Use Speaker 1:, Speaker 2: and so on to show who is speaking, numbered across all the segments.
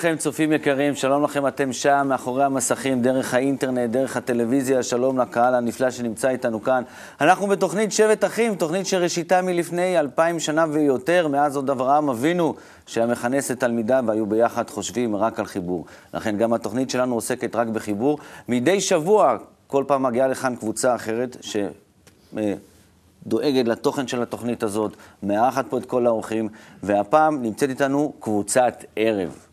Speaker 1: לכם, צופים יקרים, שלום לכם, אתם שם, מאחורי המסכים, דרך האינטרנט, דרך הטלוויזיה, שלום לקהל הנפלא שנמצא איתנו כאן. אנחנו בתוכנית שבט אחים, תוכנית שראשיתה מלפני אלפיים שנה ויותר, מאז עוד אברהם אבינו, שהיה מכנס את תלמידיו והיו ביחד חושבים רק על חיבור. לכן גם התוכנית שלנו עוסקת רק בחיבור. מדי שבוע, כל פעם מגיעה לכאן קבוצה אחרת, ש... דואגת לתוכן של התוכנית הזאת, מארחת פה את כל האורחים, והפעם נמצאת איתנו קבוצת ערב.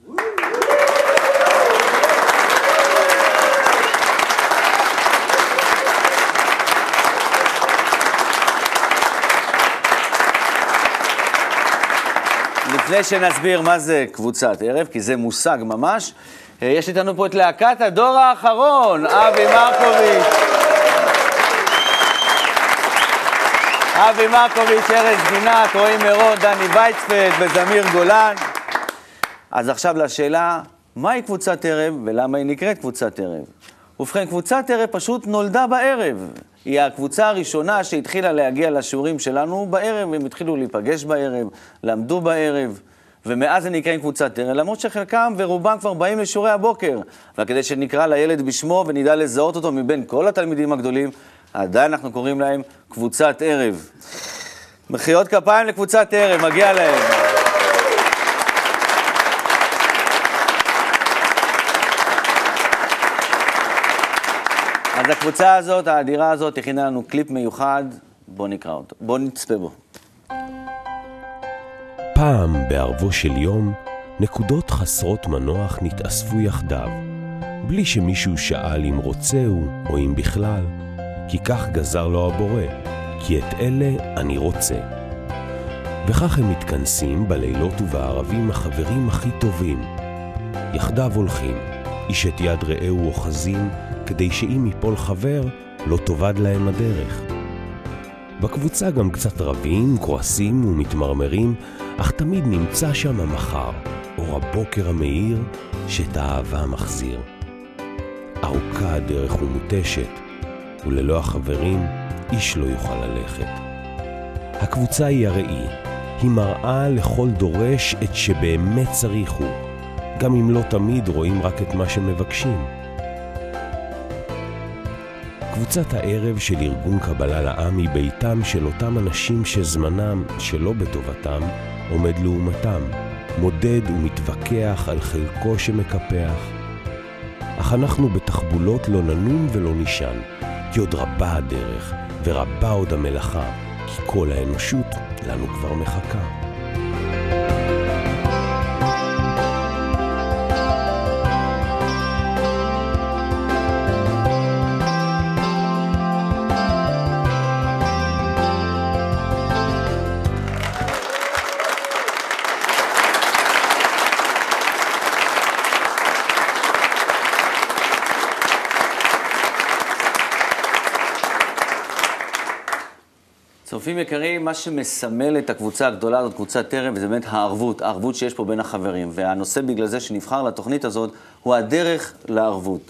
Speaker 1: לפני שנסביר מה זה קבוצת ערב, כי זה מושג ממש, אה, יש איתנו פה את להקת הדור האחרון, אבי מרקוביץ'. אבי מרקוביץ', ארז גינת, רועי מירון, דני ויצפלד וזמיר גולן. אז עכשיו לשאלה, מהי קבוצת ערב ולמה היא נקראת קבוצת ערב? ובכן, קבוצת ערב פשוט נולדה בערב. היא הקבוצה הראשונה שהתחילה להגיע לשיעורים שלנו בערב, הם התחילו להיפגש בערב, למדו בערב. ומאז זה נקרא עם קבוצת ערב, למרות שחלקם ורובם כבר באים לשיעורי הבוקר. וכדי שנקרא לילד בשמו ונדע לזהות אותו מבין כל התלמידים הגדולים, עדיין אנחנו קוראים להם קבוצת ערב. מחיאות כפיים לקבוצת ערב, מגיע להם. אז הקבוצה הזאת, האדירה הזאת, הכינה לנו קליפ מיוחד, בואו נקרא אותו, בואו נצפה בו.
Speaker 2: פעם בערבו של יום, נקודות חסרות מנוח נתאספו יחדיו, בלי שמישהו שאל אם רוצה הוא, או אם בכלל. כי כך גזר לו הבורא, כי את אלה אני רוצה. וכך הם מתכנסים בלילות ובערבים החברים הכי טובים. יחדיו הולכים, איש את יד רעהו אוחזים, כדי שאם יפול חבר, לא תאבד להם הדרך. בקבוצה גם קצת רבים, כועסים ומתמרמרים, אך תמיד נמצא שם המחר, אור הבוקר המאיר, שאת האהבה מחזיר. ארוכה הדרך ומותשת, וללא החברים איש לא יוכל ללכת. הקבוצה היא הראי, היא מראה לכל דורש את שבאמת צריך הוא, גם אם לא תמיד רואים רק את מה שמבקשים. קבוצת הערב של ארגון קבלה לעם היא ביתם של אותם אנשים שזמנם, שלא בטובתם, עומד לעומתם, מודד ומתווכח על חלקו שמקפח. אך אנחנו בתחבולות לא ננום ולא נישן, כי עוד רבה הדרך, ורבה עוד המלאכה, כי כל האנושות לנו כבר מחכה.
Speaker 1: מה שמסמל את הקבוצה הגדולה הזאת, קבוצת טרם, זה באמת הערבות, הערבות שיש פה בין החברים. והנושא בגלל זה שנבחר לתוכנית הזאת, הוא הדרך לערבות.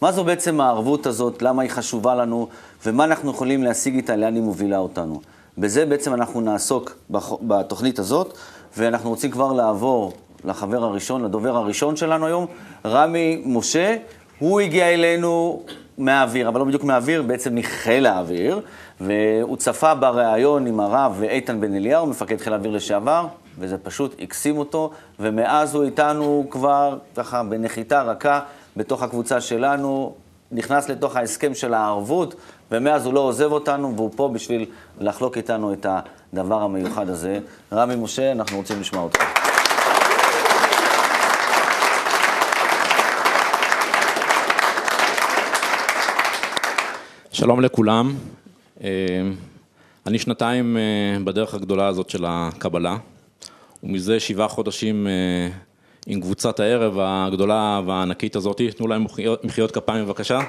Speaker 1: מה זו בעצם הערבות הזאת, למה היא חשובה לנו, ומה אנחנו יכולים להשיג איתה, לאן היא מובילה אותנו. בזה בעצם אנחנו נעסוק בתוכנית הזאת, ואנחנו רוצים כבר לעבור לחבר הראשון, לדובר הראשון שלנו היום, רמי משה. הוא הגיע אלינו מהאוויר, אבל לא בדיוק מהאוויר, בעצם מחיל האוויר, והוא צפה בריאיון עם הרב איתן בן אליהו, מפקד חיל האוויר לשעבר, וזה פשוט הקסים אותו, ומאז הוא איתנו כבר ככה בנחיתה רכה בתוך הקבוצה שלנו, נכנס לתוך ההסכם של הערבות, ומאז הוא לא עוזב אותנו, והוא פה בשביל לחלוק איתנו את הדבר המיוחד הזה. רמי משה, אנחנו רוצים לשמוע אותך.
Speaker 3: שלום לכולם. אה, אני שנתיים אה, בדרך הגדולה הזאת של הקבלה, ומזה שבעה חודשים אה, עם קבוצת הערב הגדולה והענקית הזאת. תנו להם מחיאות כפיים בבקשה.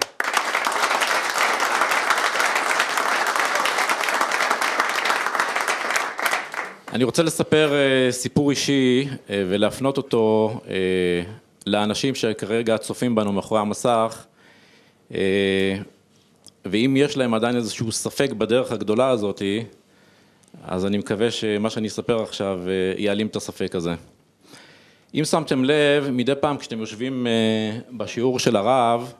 Speaker 3: אני רוצה לספר סיפור אישי ולהפנות אותו לאנשים שכרגע צופים בנו מאחורי המסך. ואם יש להם עדיין איזשהו ספק בדרך הגדולה הזאת, אז אני מקווה שמה שאני אספר עכשיו אה, יעלים את הספק הזה. אם שמתם לב, מדי פעם כשאתם יושבים אה, בשיעור של הרב,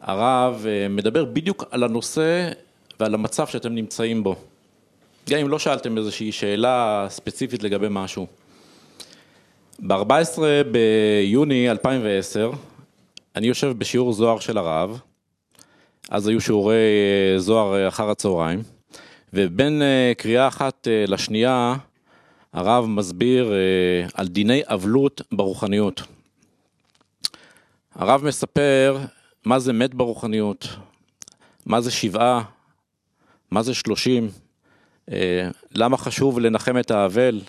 Speaker 3: הרב אה, מדבר בדיוק על הנושא ועל המצב שאתם נמצאים בו. גם אם לא שאלתם איזושהי שאלה ספציפית לגבי משהו. ב-14 ביוני 2010, אני יושב בשיעור זוהר של הרב, אז היו שיעורי אה, זוהר אחר הצהריים, ובין קריאה אחת לשנייה, הרב מסביר אה, על דיני אבלות ברוחניות. הרב מספר מה זה מת ברוחניות, מה זה שבעה, מה זה שלושים, אה, למה חשוב לנחם את האבל.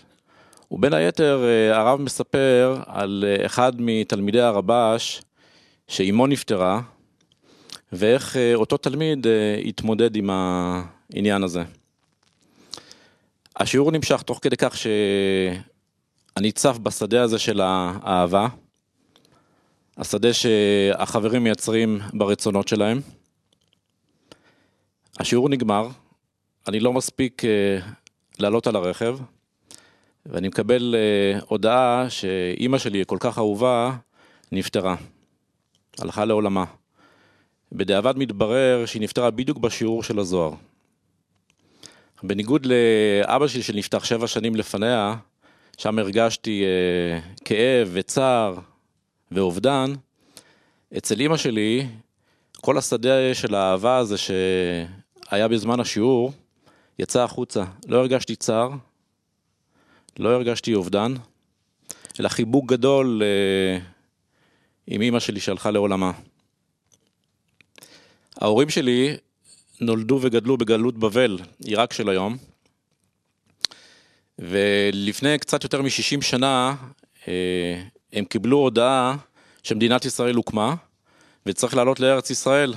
Speaker 3: ובין היתר אה, הרב מספר על אחד מתלמידי הרבש שאימו נפטרה, ואיך אותו תלמיד התמודד עם העניין הזה. השיעור נמשך תוך כדי כך שאני צף בשדה הזה של האהבה, השדה שהחברים מייצרים ברצונות שלהם. השיעור נגמר, אני לא מספיק אה, לעלות על הרכב, ואני מקבל אה, הודעה שאימא שלי, כל כך אהובה, נפטרה, הלכה לעולמה. בדיעבד מתברר שהיא נפטרה בדיוק בשיעור של הזוהר. בניגוד לאבא שלי שנפתח שבע שנים לפניה, שם הרגשתי אה, כאב וצער ואובדן, אצל אימא שלי, כל השדה של האהבה הזה שהיה בזמן השיעור, יצא החוצה. לא הרגשתי צער, לא הרגשתי אובדן, אלא חיבוק גדול אה, עם אימא שלי שהלכה לעולמה. ההורים שלי נולדו וגדלו בגלות בבל, עיראק של היום. ולפני קצת יותר מ-60 שנה אה, הם קיבלו הודעה שמדינת ישראל הוקמה וצריך לעלות לארץ ישראל.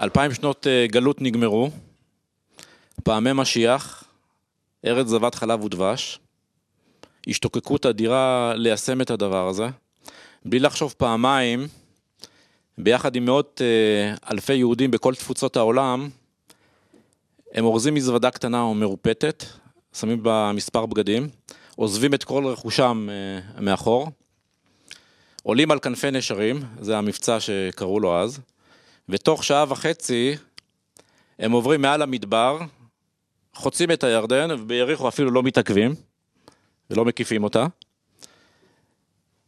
Speaker 3: אלפיים שנות אה, גלות נגמרו, פעמי משיח, ארץ זבת חלב ודבש, השתוקקות אדירה ליישם את הדבר הזה, בלי לחשוב פעמיים ביחד עם מאות אה, אלפי יהודים בכל תפוצות העולם, הם אורזים מזוודה קטנה או מרופטת, שמים בה מספר בגדים, עוזבים את כל רכושם אה, מאחור, עולים על כנפי נשרים, זה המבצע שקראו לו אז, ותוך שעה וחצי הם עוברים מעל המדבר, חוצים את הירדן, וביריחו אפילו לא מתעכבים ולא מקיפים אותה,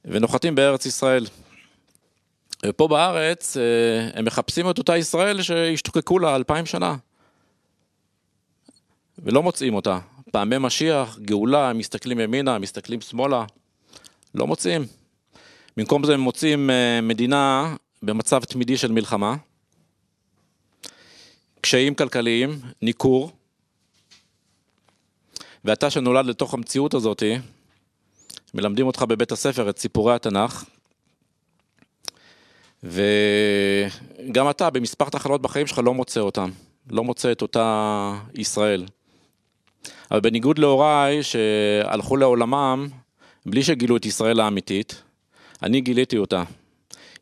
Speaker 3: ונוחתים בארץ ישראל. ופה בארץ אה, הם מחפשים את אותה ישראל שהשתוקקו לה אלפיים שנה. ולא מוצאים אותה. פעמי משיח, גאולה, הם מסתכלים ימינה, מסתכלים שמאלה, לא מוצאים. במקום זה הם מוצאים אה, מדינה במצב תמידי של מלחמה, קשיים כלכליים, ניכור, ואתה שנולד לתוך המציאות הזאת, מלמדים אותך בבית הספר את סיפורי התנ"ך, וגם אתה במספר תחנות בחיים שלך לא מוצא אותם, לא מוצא את אותה ישראל. אבל בניגוד להוריי שהלכו לעולמם בלי שגילו את ישראל האמיתית, אני גיליתי אותה.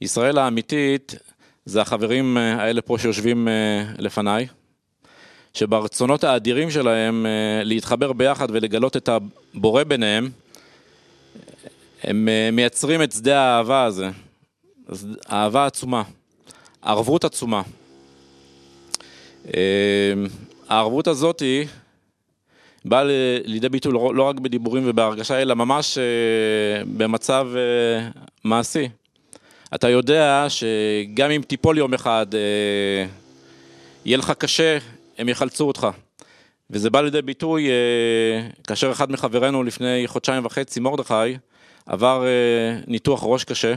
Speaker 3: ישראל האמיתית זה החברים האלה פה שיושבים אה, לפניי, שברצונות האדירים שלהם אה, להתחבר ביחד ולגלות את הבורא ביניהם, הם אה, מייצרים את שדה האהבה הזה. אז אהבה עצומה, ערבות עצומה. אמ, הערבות הזאתי באה לידי ביטוי לא, לא רק בדיבורים ובהרגשה, אלא ממש אה, במצב אה, מעשי. אתה יודע שגם אם תיפול יום אחד, אה, יהיה לך קשה, הם יחלצו אותך. וזה בא לידי ביטוי כאשר אחד מחברינו לפני חודשיים וחצי, מרדכי, עבר ניתוח ראש קשה.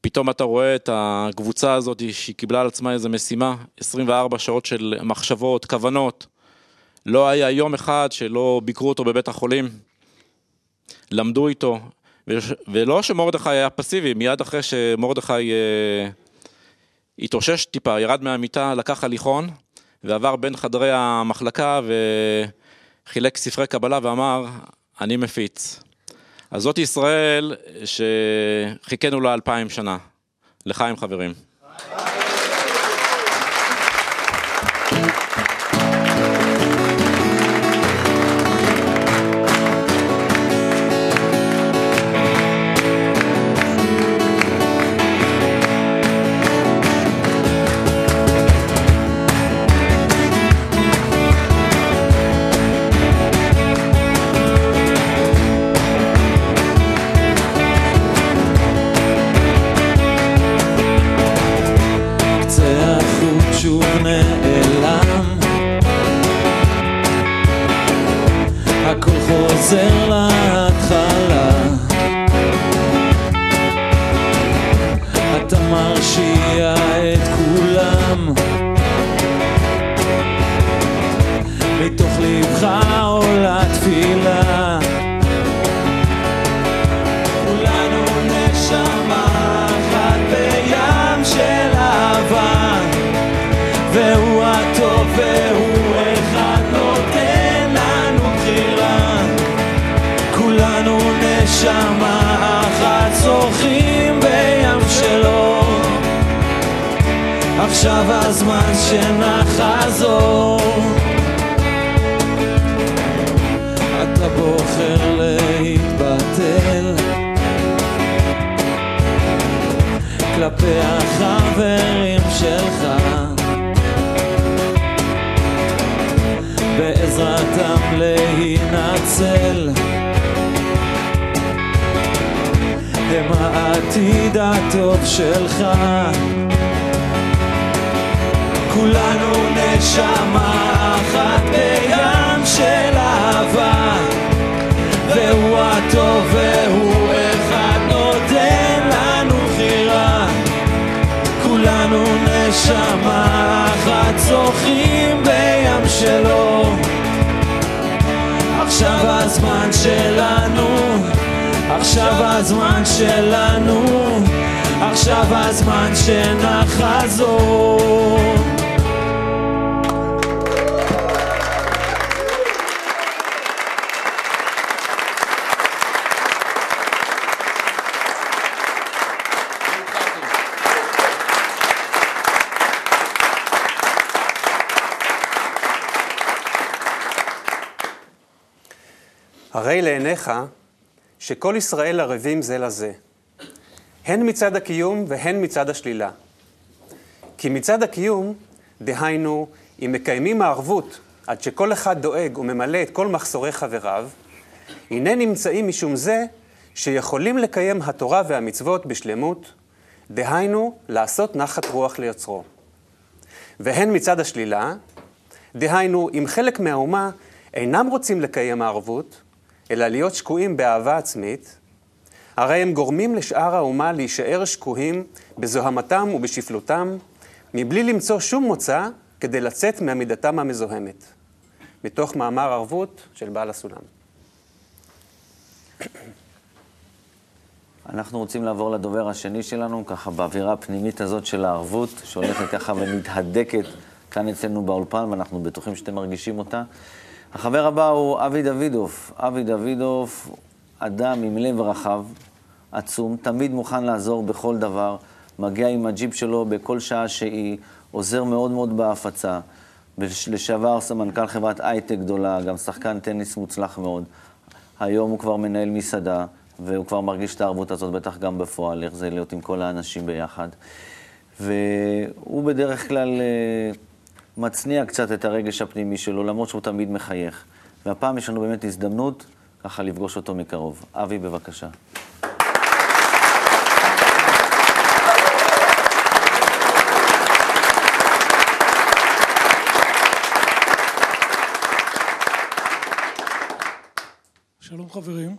Speaker 3: פתאום אתה רואה את הקבוצה הזאת שהיא קיבלה על עצמה איזו משימה, 24 שעות של מחשבות, כוונות. לא היה יום אחד שלא ביקרו אותו בבית החולים, למדו איתו, ולא שמרדכי היה פסיבי, מיד אחרי שמרדכי אה, התאושש טיפה, ירד מהמיטה, לקח הליכון, ועבר בין חדרי המחלקה וחילק ספרי קבלה ואמר, אני מפיץ. אז זאת ישראל שחיכינו לה אלפיים שנה. לחיים חברים.
Speaker 4: הזמן שלנו. עכשיו הזמן שלנו. עכשיו הזמן שנחזור
Speaker 5: הרי לעיניך שכל ישראל ערבים זה לזה, הן מצד הקיום והן מצד השלילה. כי מצד הקיום, דהיינו, אם מקיימים הערבות עד שכל אחד דואג וממלא את כל מחסורי חבריו, הנה נמצאים משום זה שיכולים לקיים התורה והמצוות בשלמות, דהיינו, לעשות נחת רוח ליוצרו. והן מצד השלילה, דהיינו, אם חלק מהאומה אינם רוצים לקיים הערבות, אלא להיות שקועים באהבה עצמית, הרי הם גורמים לשאר האומה להישאר שקועים בזוהמתם ובשפלותם, מבלי למצוא שום מוצא כדי לצאת מעמידתם המזוהמת. מתוך מאמר ערבות של בעל הסולם.
Speaker 1: אנחנו רוצים לעבור לדובר השני שלנו, ככה באווירה הפנימית הזאת של הערבות, שהולכת ככה ומתהדקת כאן אצלנו באולפן, ואנחנו בטוחים שאתם מרגישים אותה. החבר הבא הוא אבי דוידוף. אבי דוידוף, אדם עם לב רחב, עצום, תמיד מוכן לעזור בכל דבר, מגיע עם הג'יפ שלו בכל שעה שהיא, עוזר מאוד מאוד בהפצה. לשעבר סמנכ"ל חברת הייטק גדולה, גם שחקן טניס מוצלח מאוד. היום הוא כבר מנהל מסעדה, והוא כבר מרגיש את הערבות הזאת בטח גם בפועל, איך זה להיות עם כל האנשים ביחד. והוא בדרך כלל... מצניע קצת את הרגש הפנימי שלו, למרות שהוא תמיד מחייך. והפעם יש לנו באמת הזדמנות ככה לפגוש אותו מקרוב. אבי, בבקשה.
Speaker 6: שלום חברים,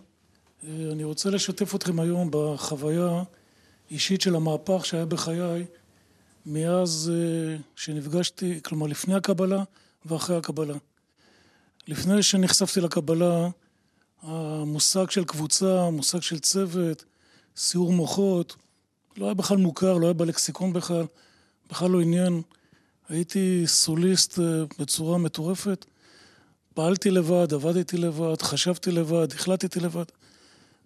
Speaker 6: אה, אני רוצה לשתף אתכם היום בחוויה אישית של המהפך שהיה בחיי מאז אה, שנפגשתי, כלומר לפני הקבלה ואחרי הקבלה. לפני שנחשפתי לקבלה, המושג של קבוצה, המושג של צוות, סיור מוחות, לא היה בכלל מוכר, לא היה בלקסיקון בכלל, בכלל לא עניין. הייתי סוליסט אה, בצורה מטורפת. פעלתי לבד, עבדתי לבד, חשבתי לבד, החלטתי לבד.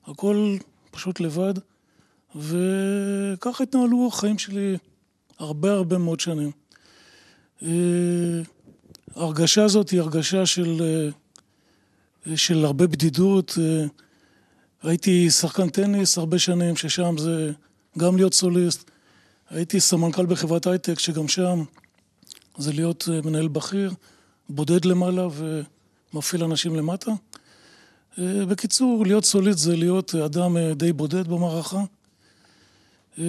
Speaker 6: הכל פשוט לבד, וככה התנהלו החיים שלי הרבה הרבה מאוד שנים. אה, ההרגשה הזאת היא הרגשה של, אה, של הרבה בדידות. אה, הייתי שחקן טניס הרבה שנים, ששם זה גם להיות סוליסט. הייתי סמנכ"ל בחברת הייטק, שגם שם זה להיות מנהל בכיר, בודד למעלה ומפעיל אנשים למטה. בקיצור, להיות סוליסט זה להיות אדם די בודד במערכה. אה,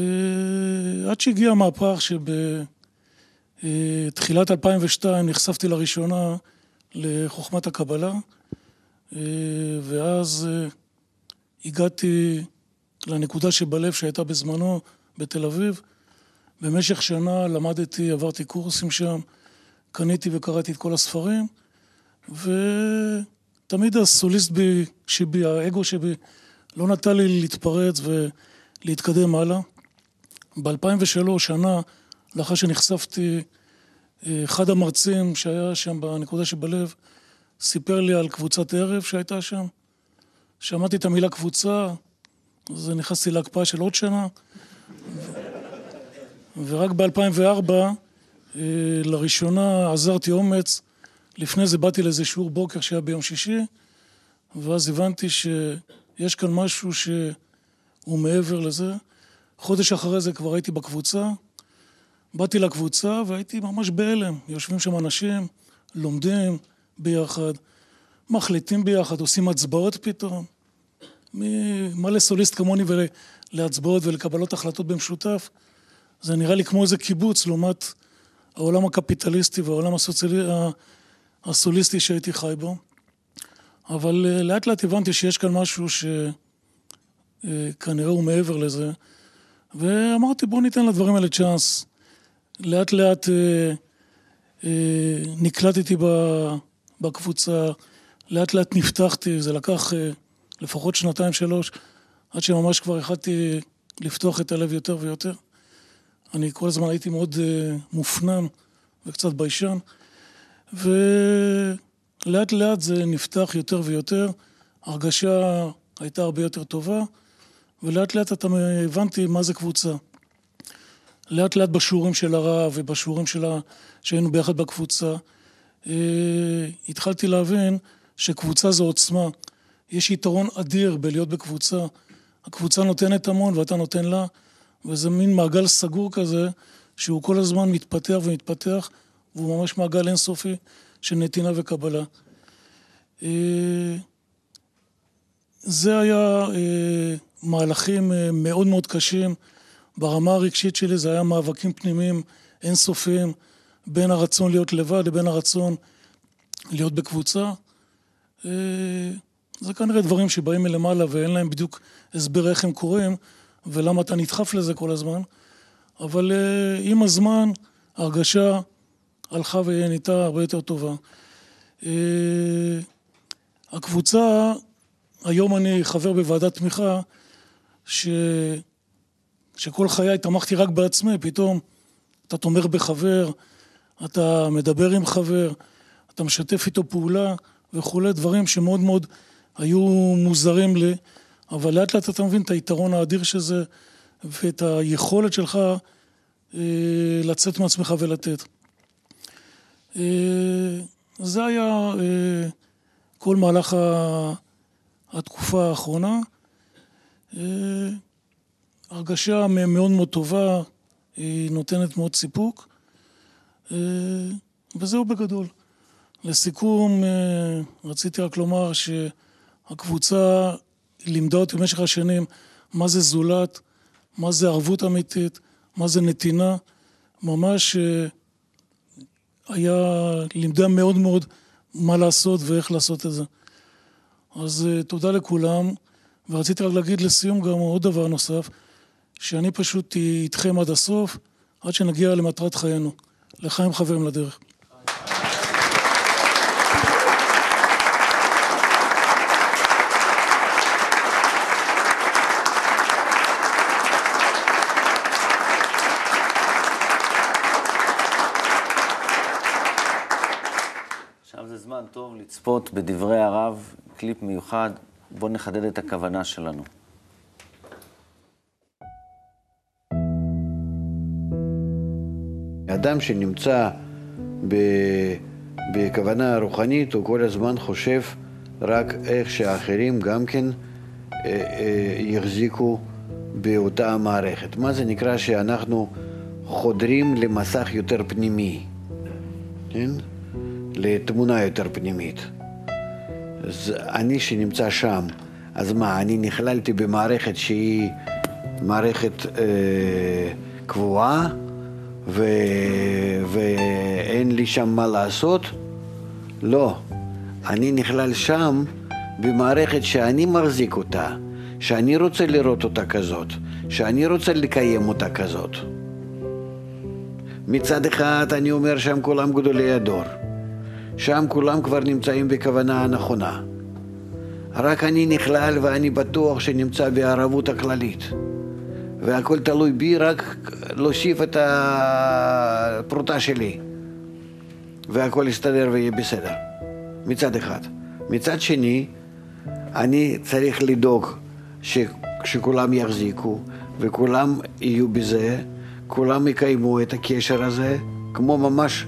Speaker 6: עד שהגיע המהפך שבתחילת 2002 נחשפתי לראשונה לחוכמת הקבלה, אה, ואז אה, הגעתי לנקודה שבלב שהייתה בזמנו בתל אביב. במשך שנה למדתי, עברתי קורסים שם, קניתי וקראתי את כל הספרים, ותמיד הסוליסט בי, שבי, האגו שבי, לא נתן לי להתפרץ ולהתקדם הלאה. ב-2003, שנה לאחר שנחשפתי, אחד המרצים שהיה שם בנקודה שבלב, סיפר לי על קבוצת ערב שהייתה שם. שמעתי את המילה קבוצה, אז נכנסתי להקפאה של עוד שנה. ורק ב-2004 לראשונה עזרתי אומץ, לפני זה באתי לאיזה שיעור בוקר שהיה ביום שישי, ואז הבנתי שיש כאן משהו שהוא מעבר לזה. חודש אחרי זה כבר הייתי בקבוצה, באתי לקבוצה והייתי ממש בהלם. יושבים שם אנשים, לומדים ביחד, מחליטים ביחד, עושים הצבעות פתאום. מה לסוליסט כמוני ולהצבעות ולקבלות החלטות במשותף? זה נראה לי כמו איזה קיבוץ לעומת העולם הקפיטליסטי והעולם הסוציאלי, הסוליסטי שהייתי חי בו. אבל אה, לאט לאט הבנתי שיש כאן משהו שכנראה הוא מעבר לזה. ואמרתי, בואו ניתן לדברים האלה צ'אנס. לאט לאט אה, אה, נקלטתי בקבוצה, לאט לאט נפתחתי, זה לקח אה, לפחות שנתיים, שלוש, עד שממש כבר יכלתי לפתוח את הלב יותר ויותר. אני כל הזמן הייתי מאוד אה, מופנם וקצת ביישן, ולאט לאט זה נפתח יותר ויותר, ההרגשה הייתה הרבה יותר טובה. ולאט לאט אתה הבנתי מה זה קבוצה. לאט לאט בשיעורים של הרב ובשיעורים של ה... שהיינו ביחד בקבוצה, אה, התחלתי להבין שקבוצה זו עוצמה. יש יתרון אדיר בלהיות בקבוצה. הקבוצה נותנת המון ואתה נותן לה, וזה מין מעגל סגור כזה, שהוא כל הזמן מתפתח ומתפתח, והוא ממש מעגל אינסופי של נתינה וקבלה. אה, זה היה אה, מהלכים אה, מאוד מאוד קשים. ברמה הרגשית שלי זה היה מאבקים פנימיים אינסופיים בין הרצון להיות לבד לבין הרצון להיות בקבוצה. אה, זה כנראה דברים שבאים מלמעלה ואין להם בדיוק הסבר איך הם קורים ולמה אתה נדחף לזה כל הזמן. אבל אה, עם הזמן ההרגשה הלכה ונהייתה הרבה יותר טובה. הקבוצה, היום אני חבר בוועדת תמיכה ש... שכל חיי תמכתי רק בעצמי, פתאום אתה תומך בחבר, אתה מדבר עם חבר, אתה משתף איתו פעולה וכולי, דברים שמאוד מאוד היו מוזרים לי, אבל לאט לאט אתה מבין את היתרון האדיר שזה ואת היכולת שלך אה, לצאת מעצמך ולתת. אה, זה היה אה, כל מהלך התקופה האחרונה. אה, הרגשה מאוד מאוד טובה, היא נותנת מאוד סיפוק, אה, וזהו בגדול. לסיכום, אה, רציתי רק לומר שהקבוצה לימדה אותי במשך השנים מה זה זולת, מה זה ערבות אמיתית, מה זה נתינה. ממש היה, לימדה מאוד מאוד מה לעשות ואיך לעשות את זה. אז תודה לכולם. ורציתי רק להגיד לסיום גם עוד דבר נוסף, שאני פשוט איתכם עד הסוף, עד שנגיע למטרת חיינו. לחיים חברים לדרך.
Speaker 1: זה זמן טוב לצפות בדברי הרב, קליפ מיוחד בואו נחדד את הכוונה שלנו.
Speaker 7: אדם שנמצא ב... בכוונה רוחנית, הוא כל הזמן חושב רק איך שאחרים גם כן אה, אה, יחזיקו באותה המערכת. מה זה נקרא שאנחנו חודרים למסך יותר פנימי, כן? לתמונה יותר פנימית. אז אני שנמצא שם, אז מה, אני נכללתי במערכת שהיא מערכת אה, קבועה ו... ואין לי שם מה לעשות? לא. אני נכלל שם במערכת שאני מחזיק אותה, שאני רוצה לראות אותה כזאת, שאני רוצה לקיים אותה כזאת. מצד אחד אני אומר שם כולם גדולי הדור. שם כולם כבר נמצאים בכוונה הנכונה. רק אני נכלל ואני בטוח שנמצא בערבות הכללית. והכל תלוי בי, רק להוסיף את הפרוטה שלי. והכל יסתדר ויהיה בסדר. מצד אחד. מצד שני, אני צריך לדאוג ש... שכולם יחזיקו וכולם יהיו בזה, כולם יקיימו את הקשר הזה, כמו ממש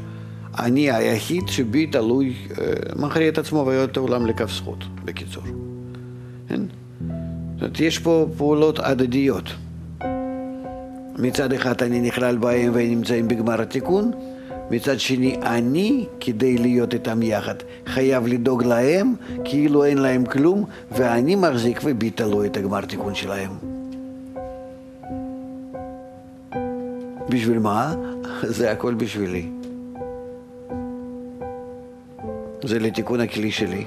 Speaker 7: אני היחיד שבי תלוי, אה, מכריע את עצמו ויורד את העולם לכף זכות, בקיצור. כן? זאת אומרת, יש פה פעולות הדדיות. מצד אחד אני נכלל בהם והם נמצאים בגמר התיקון, מצד שני אני, כדי להיות איתם יחד, חייב לדאוג להם כאילו אין להם כלום, ואני מחזיק ובי תלוי את הגמר תיקון שלהם. בשביל מה? זה הכל בשבילי. זה לתיקון הכלי שלי.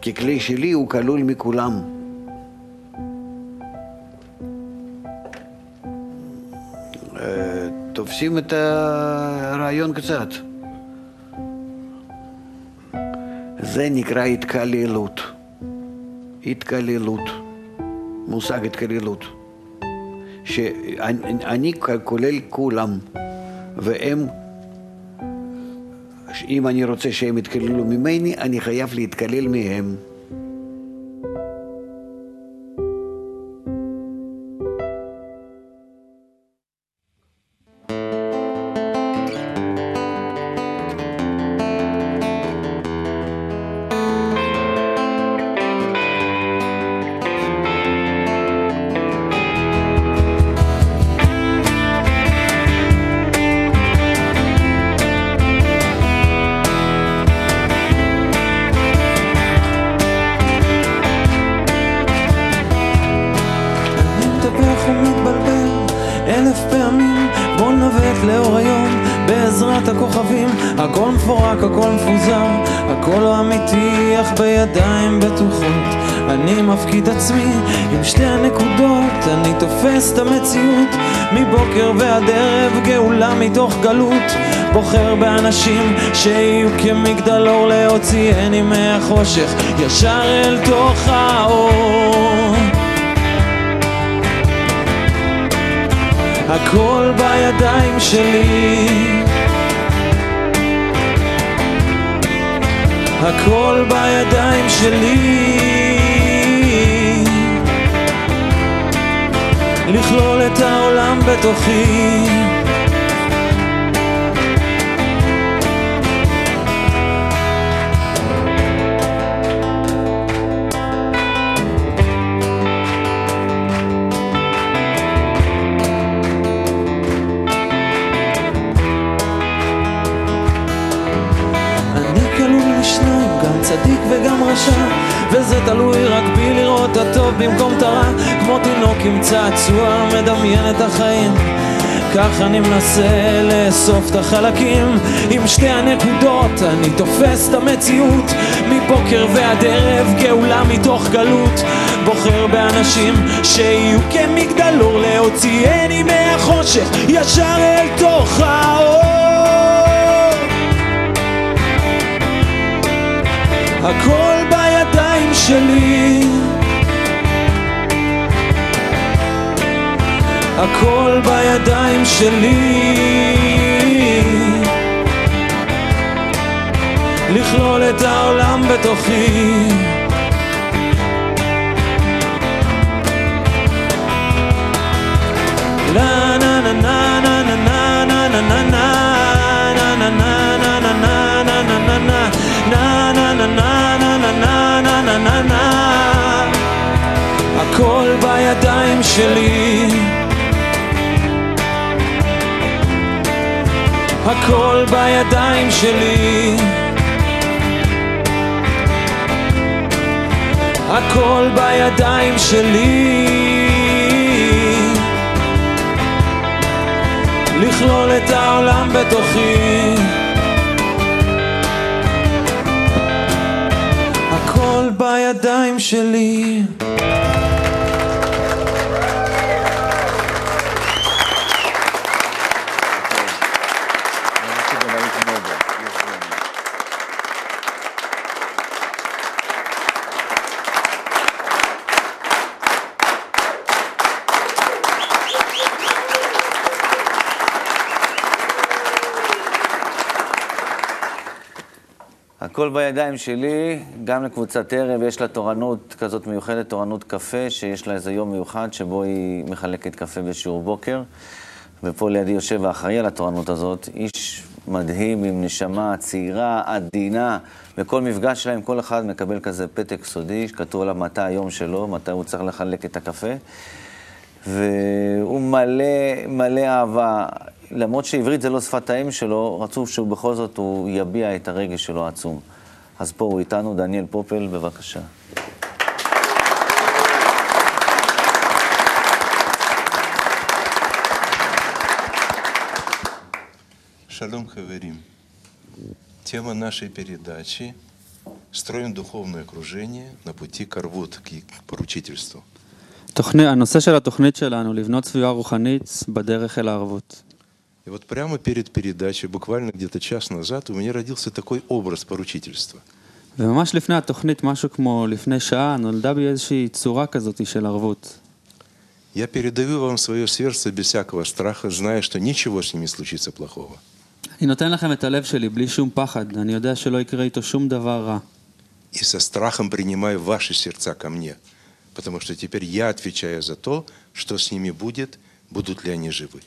Speaker 7: כי כלי שלי הוא כלול מכולם. אה, תופסים את הרעיון קצת. זה נקרא התקללות. התקללות. מושג התקללות. שאני כולל כולם, והם, אם אני רוצה שהם יתקללו ממני, אני חייב להתקלל מהם.
Speaker 4: ישר אל תוך האור. הכל בידיים שלי. הכל בידיים שלי. לכלול את העולם בתוכי צדיק וגם רשע וזה תלוי רק בי לראות את הטוב במקום את הרע כמו תינוק עם צעצוע מדמיין את החיים כך אני מנסה לאסוף את החלקים. עם שתי הנקודות אני תופס את המציאות מבוקר ועד ערב גאולה מתוך גלות. בוחר באנשים שיהיו כמגדלור להוציאני מהחושך ישר אל תוך האור הכל בידיים שלי. הכל בידיים שלי. לכלול את העולם בתוכי שלי. הכל בידיים שלי. הכל בידיים שלי. לכלול את העולם בתוכי. הכל בידיים שלי.
Speaker 1: הכל בידיים שלי, גם לקבוצת ערב, יש לה תורנות כזאת מיוחדת, תורנות קפה, שיש לה איזה יום מיוחד שבו היא מחלקת קפה בשיעור בוקר. ופה לידי יושב האחראי על התורנות הזאת, איש מדהים עם נשמה צעירה, עדינה. בכל מפגש שלהם כל אחד מקבל כזה פתק סודי, שכתוב עליו מתי היום שלו, מתי הוא צריך לחלק את הקפה. והוא מלא, מלא אהבה. למרות שעברית זה לא שפת האם שלו, רצו שהוא בכל זאת הוא יביע את הרגש שלו העצום. אז פה הוא איתנו, דניאל פופל, בבקשה.
Speaker 8: Шалом, Хаверим. Тема нашей передачи – «Строим духовное окружение на пути к арвут, к поручительству».
Speaker 9: תוכני, הנושא של התוכנית שלנו, לבנות סביבה רוחנית בדרך אל הערבות.
Speaker 8: И вот прямо перед передачей, буквально где-то час назад, у меня родился такой образ поручительства.
Speaker 9: וממש לפני התוכנית, משהו כמו לפני שעה, נולדה בי איזושהי צורה כזאת של ערבות.
Speaker 8: Я передаю вам свое сердце без всякого страха, зная, что ничего с ними случится плохого.
Speaker 9: אני нотен לכם את הלב שלי בלי שום פחד, אני יודע שלא יקרה איתו שום דבר רע.
Speaker 8: И со страхом принимаю ваши сердца ко мне, потому что теперь я отвечаю за то, что с ними будет, будут ли они живы.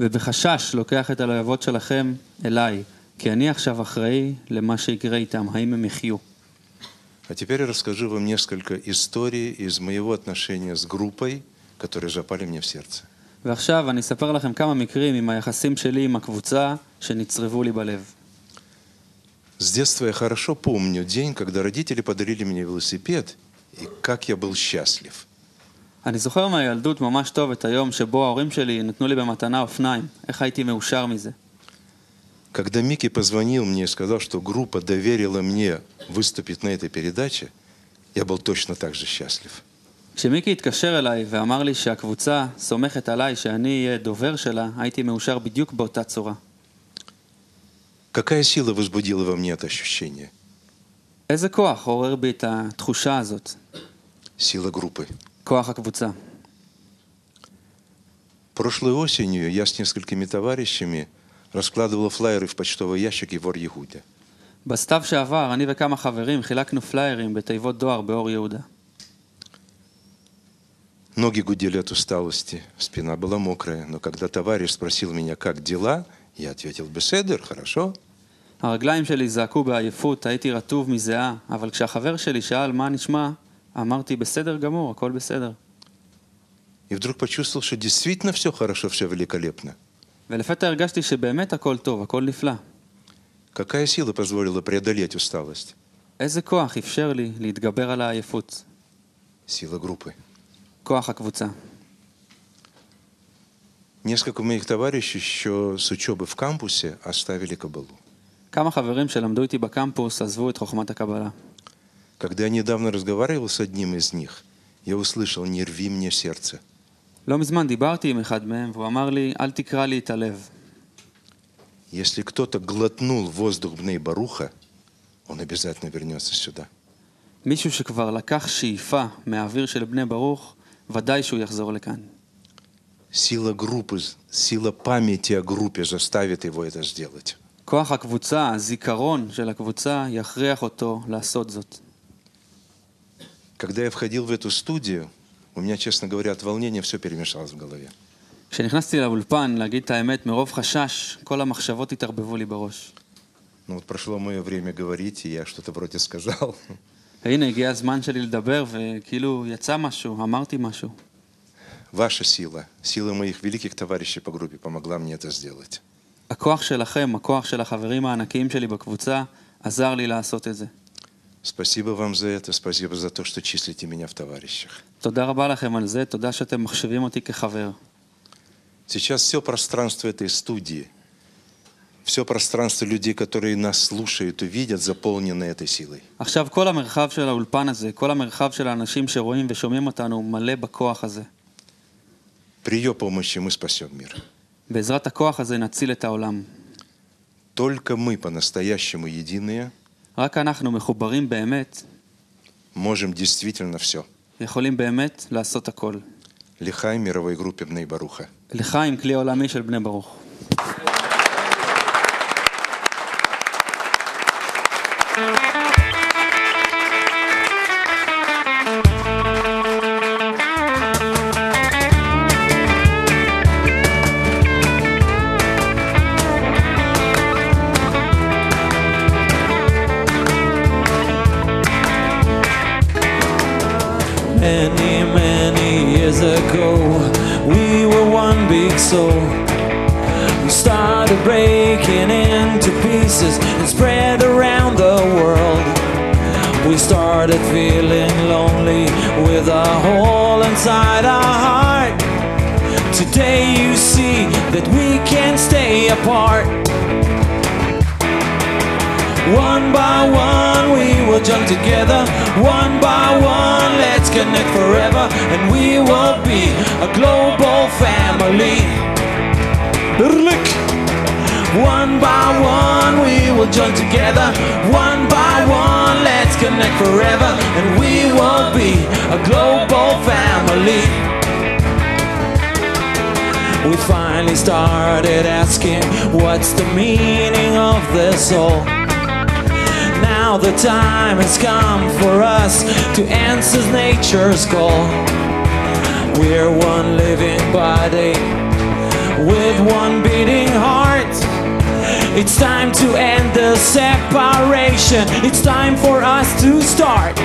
Speaker 9: ובחשש לוקח את הלהבות שלכם אליי, כי אני עכשיו אחראי למה שיקרה איתם, האם הם יחיו.
Speaker 8: А теперь я расскажу вам несколько историй из моего отношения с группой, которые запали мне в сердце.
Speaker 9: ועכשיו אני אספר לכם כמה מקרים עם היחסים שלי עם הקבוצה שנצרבו לי בלב.
Speaker 8: С детства я хорошо помню день, когда родители подарили мне велосипед, и как я был счастлив.
Speaker 9: אני זוכר מהילדות ממש טוב את היום שבו ההורים שלי נתנו לי במתנה אופניים, איך הייתי מאושר מזה.
Speaker 8: Когда Микки позвонил мне и сказал, что группа доверила мне выступить на этой передаче, я был точно так же счастлив.
Speaker 9: כשמיקי התקשר אליי ואמר לי שהקבוצה סומכת עליי שאני אהיה דובר שלה, הייתי מאושר בדיוק באותה צורה.
Speaker 8: Какая сила возбудила во мне это ощущение?
Speaker 9: איזה כוח עורר בי את התחושה הזאת,
Speaker 8: Сила группы.
Speaker 9: כוח הקבוצה.
Speaker 8: Прошлой осенью я с несколькими товарищами раскладывал флайеры в почтовый ящик Егор Ягудя.
Speaker 9: בסתיו שעבר, אני וכמה חברים חילקנו פליירים בתיבות דואר באור יהודה.
Speaker 8: Ноги гудели от усталости, спина была мокрая, но когда товарищ спросил меня, как дела, я ответил, беседер, хорошо.
Speaker 9: הרגליים שלי זעקו בעייפות, הייתי רטוב מזיעה, אבל כשהחבר שלי שאל מה נשמע, אמרתי בסדר גמור, הכל בסדר.
Speaker 8: И вдруг почувствовал, что действительно все хорошо, все великолепно.
Speaker 9: ולפתע הרגשתי שבאמת הכל טוב, הכל נפלא.
Speaker 8: Какая сила позволила преодолеть усталость?
Speaker 9: איזה כוח אפשר לי להתגבר על העייפות?
Speaker 8: Сила группы.
Speaker 9: כוח הקבוצה.
Speaker 8: Несколько моих товарищей еще с учебы в кампусе оставили кабалу.
Speaker 9: כמה חברים שלמדו איתי בקמפוס עזבו את חוכמת הקבלה.
Speaker 8: Когда я недавно разговаривал с одним из них, я услышал «Не рви мне сердце».
Speaker 9: לא מזמן דיברתי עם אחד מהם, והוא אמר לי, אל תקרע לי את הלב.
Speaker 8: Если кто-то глотнул воздух Бней Баруха, он обязательно вернется сюда.
Speaker 9: מישהו שכבר לקח שאיפה מהאוויר של בני ברוך, ודאי שהוא יחזור לכאן.
Speaker 8: Сила группы, сила памяти о группе заставит его это сделать.
Speaker 9: כוח הקבוצה, הזיכרון של הקבוצה, יכריח אותו לעשות זאת.
Speaker 8: Когда я входил в эту студию, у меня, честно говоря, от волнения все перемешалось в голове.
Speaker 9: כשנכנסתי לאולפן, להגיד את האמת, מרוב חשש, כל המחשבות התערבבו לי בראש.
Speaker 8: Ну вот прошло мое время говорить, и я что-то вроде сказал.
Speaker 9: והנה, הגיע הזמן שלי לדבר, וכאילו יצא משהו, אמרתי משהו.
Speaker 8: Ваша сила, сила моих великих товарищей по группе помогла мне это сделать.
Speaker 9: הכוח שלכם, הכוח של החברים הענקיים שלי בקבוצה, עזר לי לעשות את זה.
Speaker 8: Спасибо вам за это, спасибо за то, что числите меня в товарищах. Сейчас все пространство этой студии, все пространство людей, которые нас слушают и видят, заполнено этой силой. При ее помощи мы спасем мир. Только мы по-настоящему единые –
Speaker 9: רק אנחנו מחוברים באמת,
Speaker 8: можем действительно все.
Speaker 9: יכולים באמת לעשות הכל.
Speaker 8: Лихай мировой группе Бней Баруха.
Speaker 9: לחיים, כלי עולמי של בני ברוך.
Speaker 4: Together. One by one, let's connect forever, and we will be a global family. One by one we will join together. One by one, let's connect forever, and we will be a global family. We finally started asking what's the meaning of this all. The time has come for us to answer nature's call. We're one living body with one beating heart. It's time to end the separation. It's time for us to start.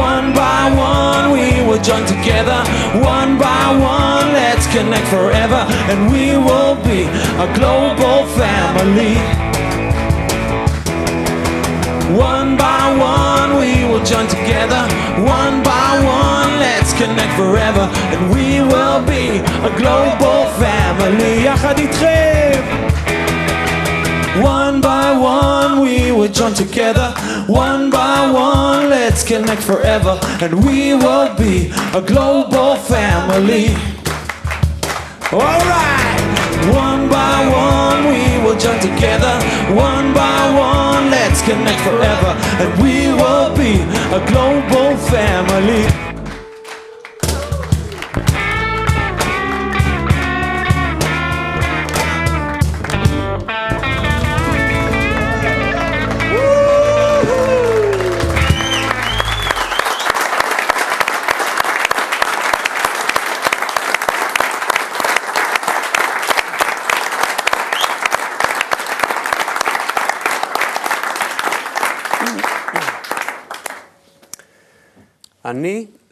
Speaker 4: One by one, we will join together. One by one, let's connect forever, and we will be a global family. One by one, we will join together. One by one, let's connect forever, and we will be a global family. יחד איתכם. One by one, we will join together. One by one, let's connect forever, and we will be a global family. Alright! One by one, we will join together. One by one, let's connect forever, and we will be a global family.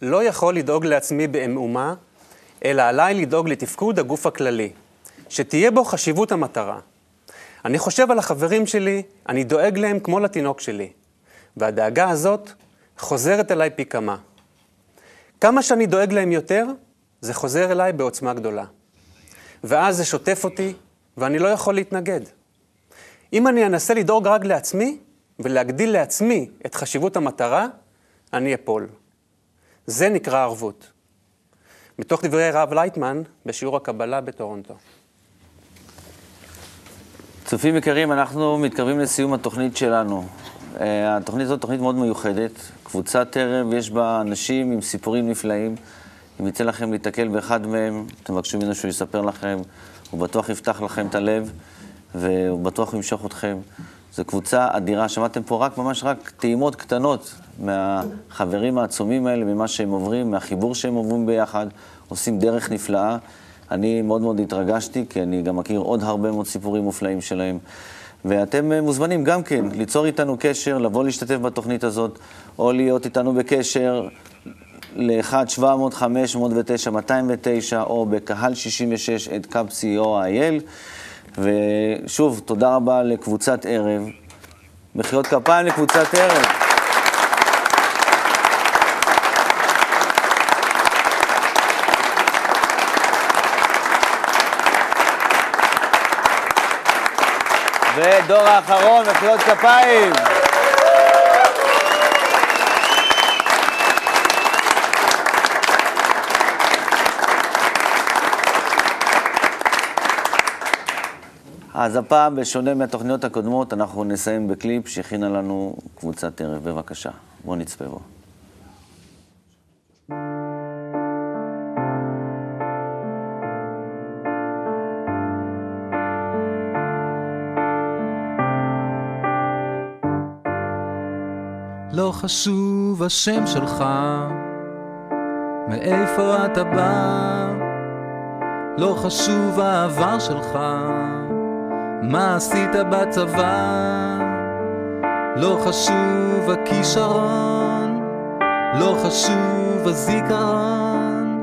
Speaker 5: לא יכול לדאוג לעצמי במאומה, אלא עליי לדאוג לתפקוד הגוף הכללי, שתהיה בו חשיבות המטרה. אני חושב על החברים שלי, אני דואג להם כמו לתינוק שלי, והדאגה הזאת חוזרת אליי פי כמה. כמה שאני דואג להם יותר, זה חוזר אליי בעוצמה גדולה. ואז זה שוטף אותי, ואני לא יכול להתנגד. אם אני אנסה לדאוג רק לעצמי, ולהגדיל לעצמי את חשיבות המטרה, אני אפול. זה נקרא ערבות. מתוך דברי הרב לייטמן בשיעור הקבלה בטורונטו.
Speaker 1: צופים יקרים, אנחנו מתקרבים לסיום התוכנית שלנו. אה, התוכנית הזאת תוכנית מאוד מיוחדת. קבוצת ערב, יש בה אנשים עם סיפורים נפלאים. אם יצא לכם להיתקל באחד מהם, תבקשו ממנו שהוא יספר לכם. הוא בטוח יפתח לכם את הלב, והוא בטוח ימשוך אתכם. זו קבוצה אדירה. שמעתם פה רק, ממש רק טעימות קטנות מהחברים העצומים האלה, ממה שהם עוברים, מהחיבור שהם עוברים ביחד. עושים דרך נפלאה. אני מאוד מאוד התרגשתי, כי אני גם מכיר עוד הרבה מאוד סיפורים מופלאים שלהם. ואתם מוזמנים גם כן ליצור איתנו קשר, לבוא להשתתף בתוכנית הזאת, או להיות איתנו בקשר ל-1-700-509-209, או בקהל 66 את קאפ.co.il. ושוב, תודה רבה לקבוצת ערב. מחיאות כפיים לקבוצת ערב. ודור האחרון, מחיאות כפיים. אז הפעם, בשונה מהתוכניות הקודמות, אנחנו נסיים בקליפ שהכינה לנו קבוצת ערב. בבקשה, בואו נצפה בו.
Speaker 4: לא חשוב השם שלך, מאיפה אתה בא, לא חשוב העבר שלך, מה עשית בצבא, לא חשוב הכישרון, לא חשוב הזיכרון,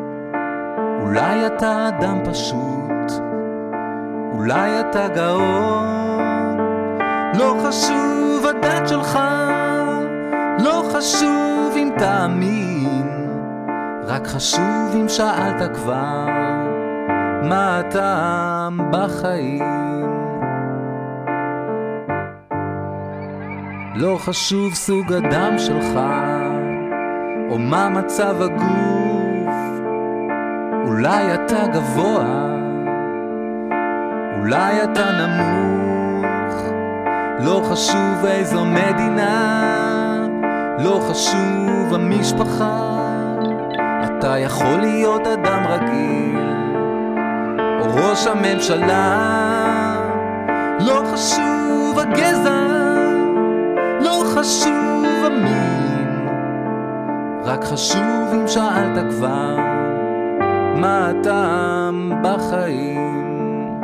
Speaker 10: אולי אתה אדם פשוט, אולי אתה גאון, לא חשוב הדת שלך, לא חשוב אם תאמין, רק חשוב אם שאלת כבר, מה הטעם בחיים. לא חשוב סוג הדם שלך, או מה מצב הגוף, אולי אתה גבוה, אולי אתה נמוך, לא חשוב איזו מדינה, לא חשוב המשפחה, אתה יכול להיות אדם רגיל, או ראש הממשלה, לא חשוב הגזע, לא חשוב המין, רק חשוב אם שאלת כבר, מה הטעם בחיים.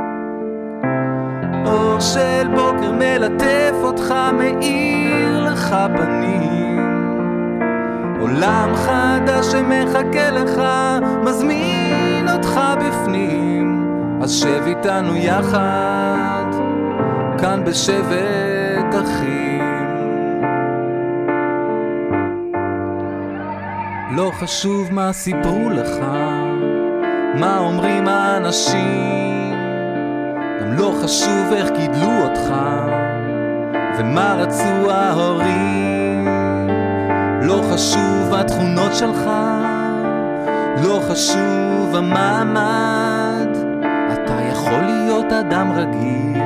Speaker 10: אור של בוקר מלטף אותך, מאיר לך פנים. עולם חדש שמחכה לך, מזמין אותך בפנים. אז שב איתנו יחד, כאן בשבט אחים. לא חשוב מה סיפרו לך, מה אומרים האנשים, גם לא חשוב איך גידלו אותך, ומה רצו ההורים. לא חשוב התכונות שלך, לא חשוב המעמד, אתה יכול להיות אדם רגיל,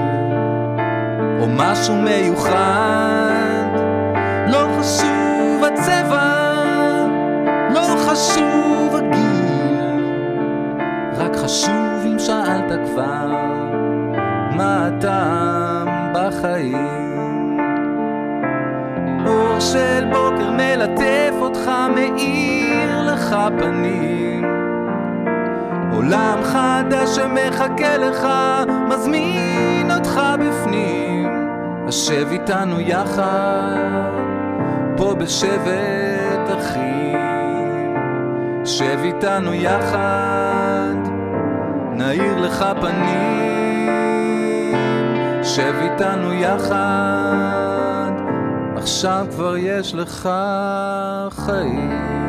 Speaker 10: או משהו מיוחד. לא חשוב הצבע, חשוב הגיל, רק חשוב אם שאלת כבר, מה הטעם בחיים. אור של בוקר מלטף אותך, מאיר לך פנים. עולם חדש שמחכה לך, מזמין אותך בפנים. השב איתנו יחד, פה בשבט אחים. שב איתנו יחד, נאיר לך פנים. שב איתנו יחד, עכשיו כבר יש לך חיים.